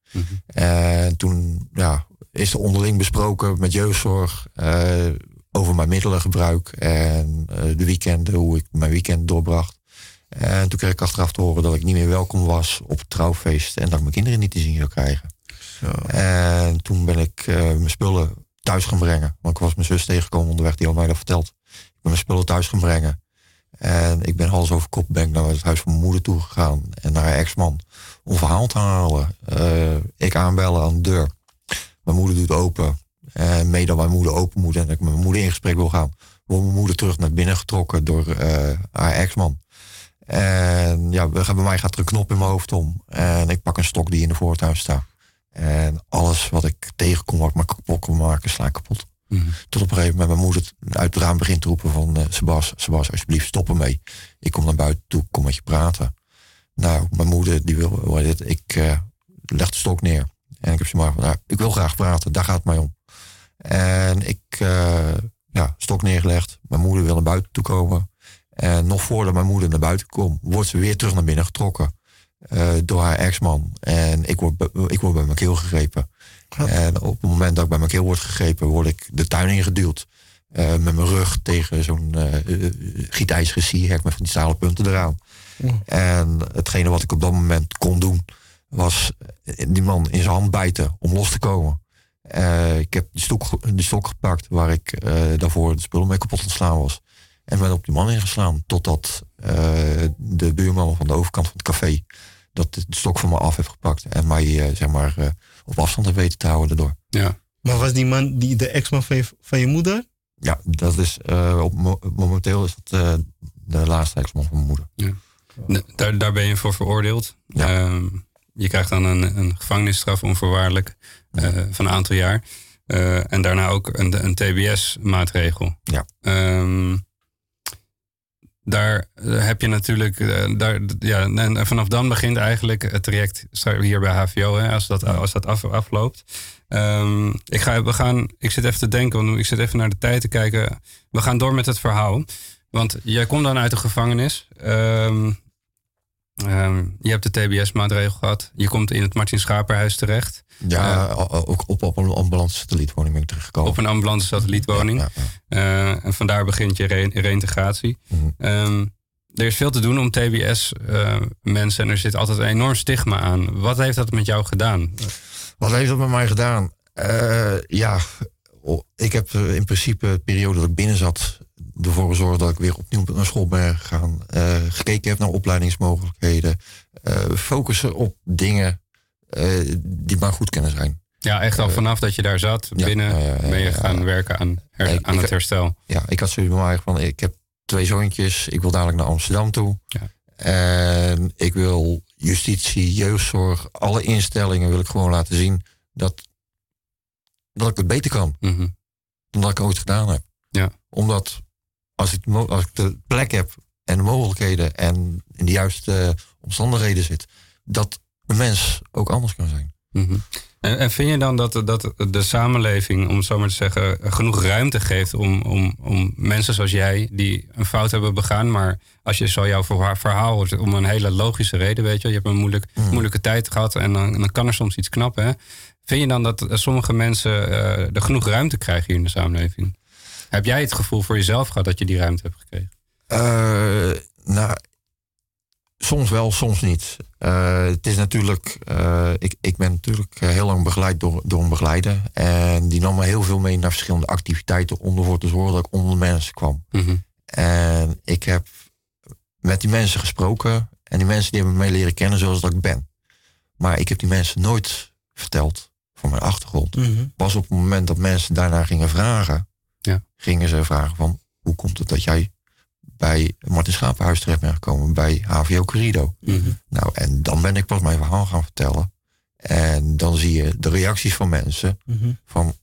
En toen ja, is er onderling besproken met jeugdzorg eh, over mijn middelengebruik en eh, de weekenden, hoe ik mijn weekend doorbracht. En toen kreeg ik achteraf te horen dat ik niet meer welkom was op het trouwfeest en dat ik mijn kinderen niet te zien zou krijgen. En toen ben ik eh, mijn spullen thuis gaan brengen. Want ik was mijn zus tegengekomen onderweg, die had mij dat verteld. Ik ben mijn spullen thuis gaan brengen. En ik ben hals over kop ben ik naar het huis van mijn moeder toe gegaan. En naar haar ex-man. Om verhaal te halen. Eh, ik aanbellen aan de deur. Mijn moeder doet open. En mee dat mijn moeder open moet en dat ik met mijn moeder in gesprek wil gaan. Wordt mijn moeder terug naar binnen getrokken door eh, haar ex-man. En ja, bij mij gaat er een knop in mijn hoofd om. En ik pak een stok die in de voortuin staat. En alles wat ik tegenkom, wat ik maar kapot kan maken, sla ik kapot. Tot op een gegeven moment mijn moeder uit het raam begint te roepen van... eh, Sebas, Sebas, alsjeblieft, stop ermee. Ik kom naar buiten toe, kom met je praten. Nou, mijn moeder die wil, wil dit, ik eh, leg de stok neer. En ik heb ze maar van, nou, ik wil graag praten, daar gaat het mij om. En ik, eh, ja, stok neergelegd. Mijn moeder wil naar buiten toe komen. En nog voordat mijn moeder naar buiten komt, wordt ze weer terug naar binnen getrokken. eh, door haar ex-man. En ik word, ik word bij mijn keel gegrepen. En op het moment dat ik bij mijn keel word gegrepen, word ik de tuin ingeduwd. eh, met mijn rug tegen zo'n eh eh, gietijzeren sierhek met van die stalen punten eraan. En hetgene wat ik op dat moment kon doen, was eh, die man in zijn hand bijten om los te komen. Eh, ik heb die stok, die stok gepakt waar ik eh, daarvoor de spullen mee kapot aan het slaan was. En ben op die man ingeslaan. Totdat eh, de buurman van de overkant van het café dat de stok van me af heeft gepakt. En mij eh, zeg maar eh, op afstand heeft weten te houden daardoor. Ja. Maar was die man die, de ex-man van je, van je moeder? Ja, dat is eh, op, mo- momenteel is dat eh, de laatste ex-man van mijn moeder. Da- Daar, daar ben je voor veroordeeld. Ehm, je krijgt dan een, een gevangenisstraf onvoorwaardelijk eh, van een aantal jaar. Eh, en daarna ook een, een TBS-maatregel. Ja. Ehm, daar eh, heb je natuurlijk, eh, daar, ja, en vanaf dan begint eigenlijk het traject hier bij HVO, hè, als dat, als dat af, afloopt. Ehm, ik, ga, we gaan, ik zit even te denken, want ik zit even naar de tijd te kijken. We gaan door met het verhaal. Want jij komt dan uit de gevangenis. Ehm, ehm, je hebt de TBS-maatregel gehad. Je komt in het Martin Schaperhuis terecht. Ja, Eh, ook op, op een ambulance satellietwoning ben ik terechtgekomen. op een ambulance satellietwoning. Eh, en vandaar begint je re- reïntegratie. Ehm, er is veel te doen om TBS-mensen en er zit altijd een enorm stigma aan. Wat heeft dat met jou gedaan? Wat heeft dat met mij gedaan? Eh, ja, ik heb eh, in principe de periode dat ik binnen zat... ervoor gezorgd dat ik weer opnieuw naar school ben gegaan. eh, gekeken heb naar opleidingsmogelijkheden. eh, focussen op dingen eh, die maar goed kunnen zijn. Ja, echt al vanaf dat je daar zat, ja, binnen ja, ja, ja, ben je ja. gaan werken aan, her- Ik- aan ik- het herstel. Ja, ik had zoiets bij mij van... ik heb twee zoontjes, ik wil dadelijk naar Amsterdam toe. En ik wil justitie, jeugdzorg, alle instellingen wil ik gewoon laten zien... dat, dat ik het beter kan dan dat ik ooit gedaan heb. Ja. Omdat als ik, de mo- als ik de plek heb en de mogelijkheden en in de juiste omstandigheden zit, dat een mens ook anders kan zijn. Mhm. En, en vind je dan dat, dat de samenleving, om zo maar te zeggen, genoeg ruimte geeft om, om, om mensen zoals jij, die een fout hebben begaan, maar als je zo jouw verha- verhaal hoort, om een hele logische reden, weet je, je hebt een moeilijk, moeilijke tijd gehad en dan, dan kan er soms iets knappen. Hè? Vind je dan dat eh, sommige mensen eh, er genoeg ruimte krijgen hier in de samenleving? Heb jij het gevoel voor jezelf gehad dat je die ruimte hebt gekregen? Eh, nou, soms wel, soms niet. Eh, het is natuurlijk, eh, ik, ik ben natuurlijk heel lang begeleid door, door een begeleider. En die nam me heel veel mee naar verschillende activiteiten om ervoor te zorgen dat ik onder de mensen kwam. Mhm. En ik heb met die mensen gesproken. En die mensen die hebben me mee leren kennen zoals dat ik ben. Maar ik heb die mensen nooit verteld van mijn achtergrond. Mhm. Pas op het moment dat mensen daarna gingen vragen, Ja. gingen ze vragen van hoe komt het dat jij bij Martin Schapenhuis terecht bent gekomen, bij HVO Corrido. Mhm. Nou, en dan ben ik pas mijn verhaal gaan vertellen. En dan zie je de reacties van mensen Mhm. van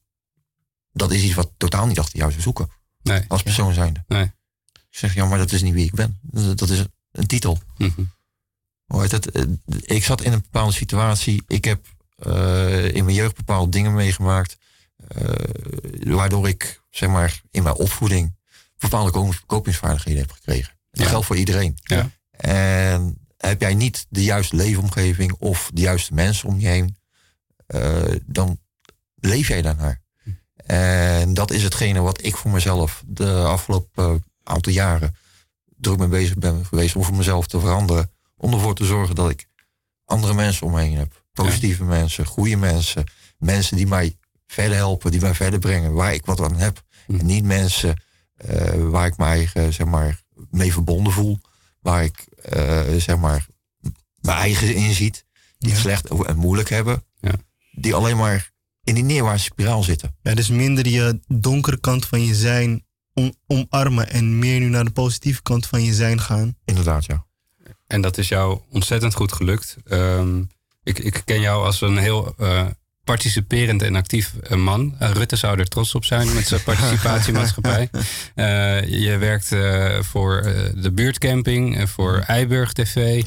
dat is iets wat totaal niet achter jou zou zoeken Nee. als persoon zijnde. Nee. Ik zeg, ja, maar dat is niet wie ik ben. Dat is een titel. Mhm. Eh, Ik zat in een bepaalde situatie. Ik heb eh, in mijn jeugd bepaalde dingen meegemaakt. eh, waardoor ik, zeg maar, in mijn opvoeding bepaalde ko- kopingsvaardigheden heb gekregen. Dat Ja. geldt voor iedereen. Ja. En heb jij niet de juiste leefomgeving of de juiste mensen om je heen, eh, dan leef jij daarnaar. En dat is hetgene wat ik voor mezelf de afgelopen eh, aantal jaren druk mee bezig ben geweest om voor mezelf te veranderen. Om ervoor te zorgen dat ik andere mensen om me heen heb. Positieve mensen, goede mensen. Mensen die mij verder helpen, die mij verder brengen, waar ik wat aan heb. En niet mensen eh, waar ik me eigen, zeg maar, mee verbonden voel. Waar ik, eh, zeg maar, mijn eigen in ziet. Die het Ja. slecht en moeilijk hebben. Ja. Die alleen maar in die neerwaartse spiraal zitten. Ja, dus minder je donkere kant van je zijn om, omarmen en meer nu naar de positieve kant van je zijn gaan. Inderdaad, ja. En dat is jou ontzettend goed gelukt. Ehm, ik, ik ken jou als een heel eh, participerend en actief eh, man. Eh, Rutte zou er trots op zijn met zijn participatiemaatschappij. Eh, je werkt voor de buurtcamping, voor Eiburg TV.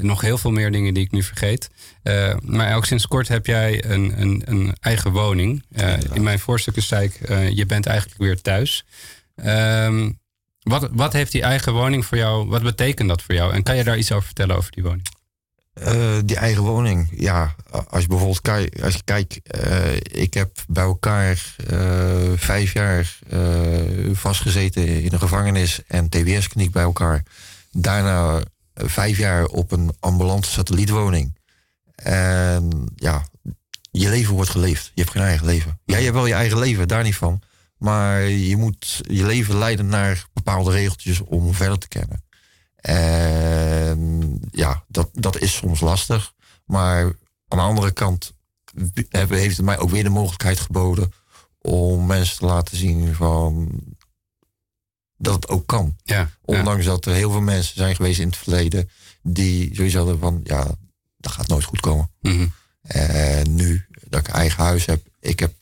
nog heel veel meer dingen die ik nu vergeet. Maar ook sinds kort heb jij een, een, een eigen woning. In mijn voorstukken zei ik, je bent eigenlijk weer thuis. Ehm, wat, wat heeft die eigen woning voor jou, wat betekent dat voor jou? En kan je daar iets over vertellen over die woning? Eh, die eigen woning, ja, als je bijvoorbeeld kijkt, als je kijkt, eh, ik heb bij elkaar eh, vijf jaar vastgezeten in een gevangenis en TBS-kliniek bij elkaar. Daarna vijf jaar op een ambulante satellietwoning. En ja, je leven wordt geleefd. Je hebt geen eigen leven. Jij hebt wel je eigen leven, daar niet van. Maar je moet je leven leiden naar bepaalde regeltjes om verder te kennen. En ja, dat, dat is soms lastig. Maar aan de andere kant hebben- heeft het mij ook weer de mogelijkheid geboden om mensen te laten zien van dat het ook kan. Ja, Ondanks dat er heel veel mensen zijn geweest in het verleden die sowieso hadden van ja, dat gaat nooit goed komen. Mhm. En nu dat ik eigen huis heb, ik heb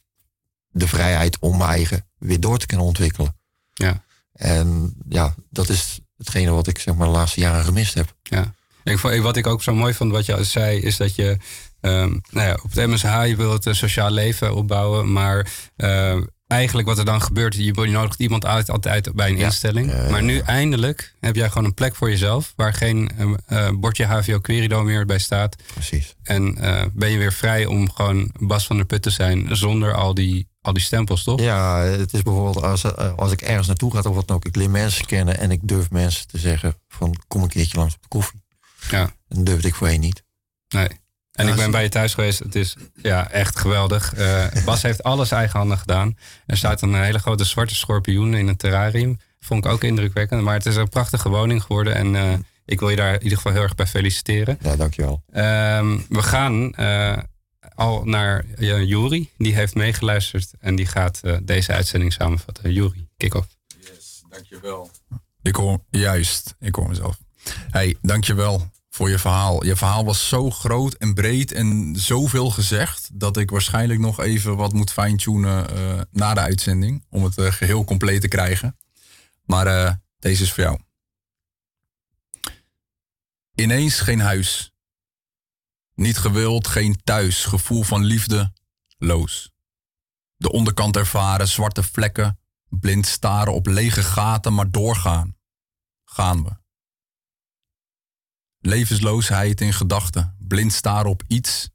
de vrijheid om mijn eigen weer door te kunnen ontwikkelen. Ja. En ja, dat is hetgene wat ik zeg maar de laatste jaren gemist heb. Ja. Ik, wat ik ook zo mooi vond wat je zei, is dat je ehm, nou ja, op het MSH je wilt een sociaal leven opbouwen, maar eh, eigenlijk wat er dan gebeurt, je, je nodigt iemand uit altijd bij een Ja. instelling. Maar nu eindelijk heb jij gewoon een plek voor jezelf, waar geen eh, eh, bordje HVO Querido meer bij staat. Precies. En eh, ben je weer vrij om gewoon Bas van der Put te zijn zonder al die, al die stempels, toch? Ja, het is bijvoorbeeld als, eh, als ik ergens naartoe ga of wat dan ook. Ik leer mensen kennen en ik durf mensen te zeggen van kom een keertje langs op de koffie. Ja. Dat durfde ik voorheen niet. Nee. En Ja, ik ben bij je thuis geweest. Het is ja, echt geweldig. Eh, Bas heeft alles eigenhandig gedaan. Er staat een hele grote zwarte schorpioen in het terrarium. Vond ik ook indrukwekkend. Maar het is een prachtige woning geworden. En eh, ik wil je daar in ieder geval heel erg bij feliciteren. Ja, dankjewel. Ehm, we gaan eh, al naar uh. Die heeft meegeluisterd. En die gaat eh, deze uitzending samenvatten. Juri, kick-off. Dankjewel. Ik hoor, juist, ik hoor mezelf. Hey, dankjewel voor je verhaal. Je verhaal was zo groot en breed en zoveel gezegd... dat ik waarschijnlijk nog even wat moet fine-tunen eh, na de uitzending... om het eh, geheel compleet te krijgen. Maar deze is voor jou. Ineens geen huis. Niet gewild, geen thuis. Gevoel van liefde, loos. De onderkant ervaren, zwarte vlekken, blind staren op lege gaten, maar doorgaan. Gaan we. Levensloosheid in gedachten, blind staren op iets,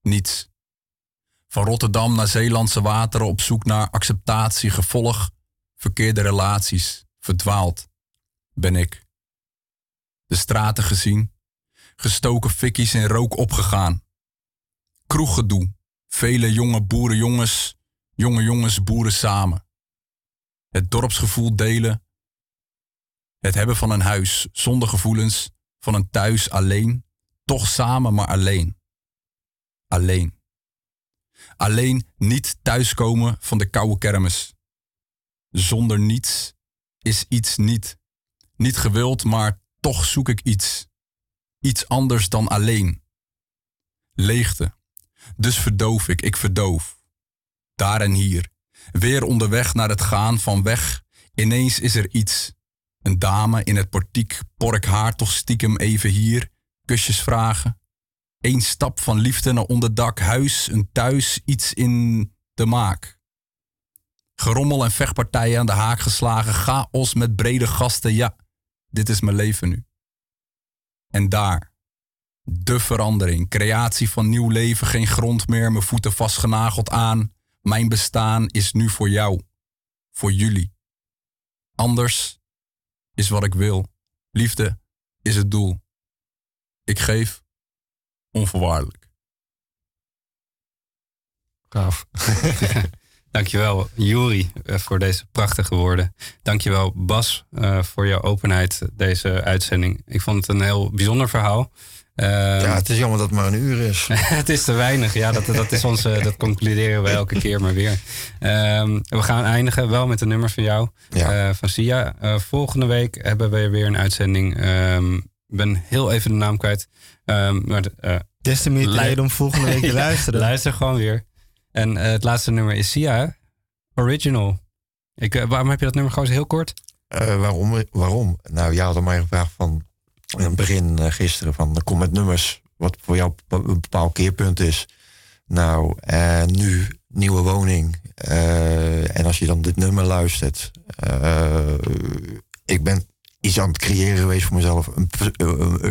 niets. Van Rotterdam naar Zeelandse wateren op zoek naar acceptatie, gevolg, verkeerde relaties, verdwaald ben ik. de straten gezien, gestoken fikkies in rook opgegaan. Kroeggedoe, vele jonge boerenjongens, jonge jongens boeren samen. Het dorpsgevoel delen, het hebben van een huis zonder gevoelens, van een thuis alleen, toch samen maar alleen. Alleen. Alleen niet thuiskomen van de koude kermis. Zonder niets is iets niet. Niet gewild, maar toch zoek ik iets. Iets anders dan alleen. Leegte. Dus verdoof ik, ik verdoof. Daar en hier. Weer onderweg naar het gaan van weg. Ineens is er iets. Een dame in het portiek, pork haar toch stiekem even hier. Kusjes vragen. Eén stap van liefde naar onderdak, huis, een thuis, iets in de maak. Gerommel en vechtpartijen aan de haak geslagen, chaos met brede gasten, ja, dit is mijn leven nu. En daar, de verandering, creatie van nieuw leven, geen grond meer, mijn voeten vastgenageld aan. Mijn bestaan is nu voor jou, voor jullie. Anders is wat ik wil. Liefde is het doel. Ik geef onvoorwaardelijk. Gaaf. Dankjewel, Juri, eh, voor deze prachtige woorden. Dankjewel, Bas, eh, voor jouw openheid deze uitzending. Ik vond het een heel bijzonder verhaal. Ehm, Ja, het is jammer dat het maar een uur is. het is te weinig, ja. Dat, dat, is onze, dat concluderen we elke keer maar weer. Ehm, we gaan eindigen wel met een nummer van jou, Ja. eh, van Sia. Eh, volgende week hebben we weer een uitzending. Ehm, Ik ben heel even de naam kwijt. Ehm, maar de, eh, Des te meer reden om volgende week te Ja, luisteren. luister gewoon weer. En eh, het laatste nummer is Sia? Original. Ik, eh, waarom heb je dat nummer gewoon eens heel kort? Eh, waarom? waarom? Nou, jij had mij gevraagd van in het begin gisteren van kom met nummers wat voor jou een bepaald keerpunt is. Nou, en nu nieuwe woning. En als je dan dit nummer luistert, ik ben iets aan het creëren geweest voor mezelf.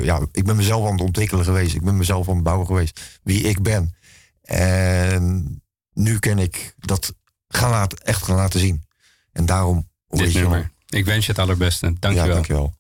Ja, ik ben mezelf aan het ontwikkelen geweest. Ik ben mezelf aan het bouwen geweest. Wie ik ben. En nu kan ik dat gaan laten, echt gaan laten zien. En daarom... Dit nummer. Ik wens je het allerbeste. Dank Ja, dankjewel.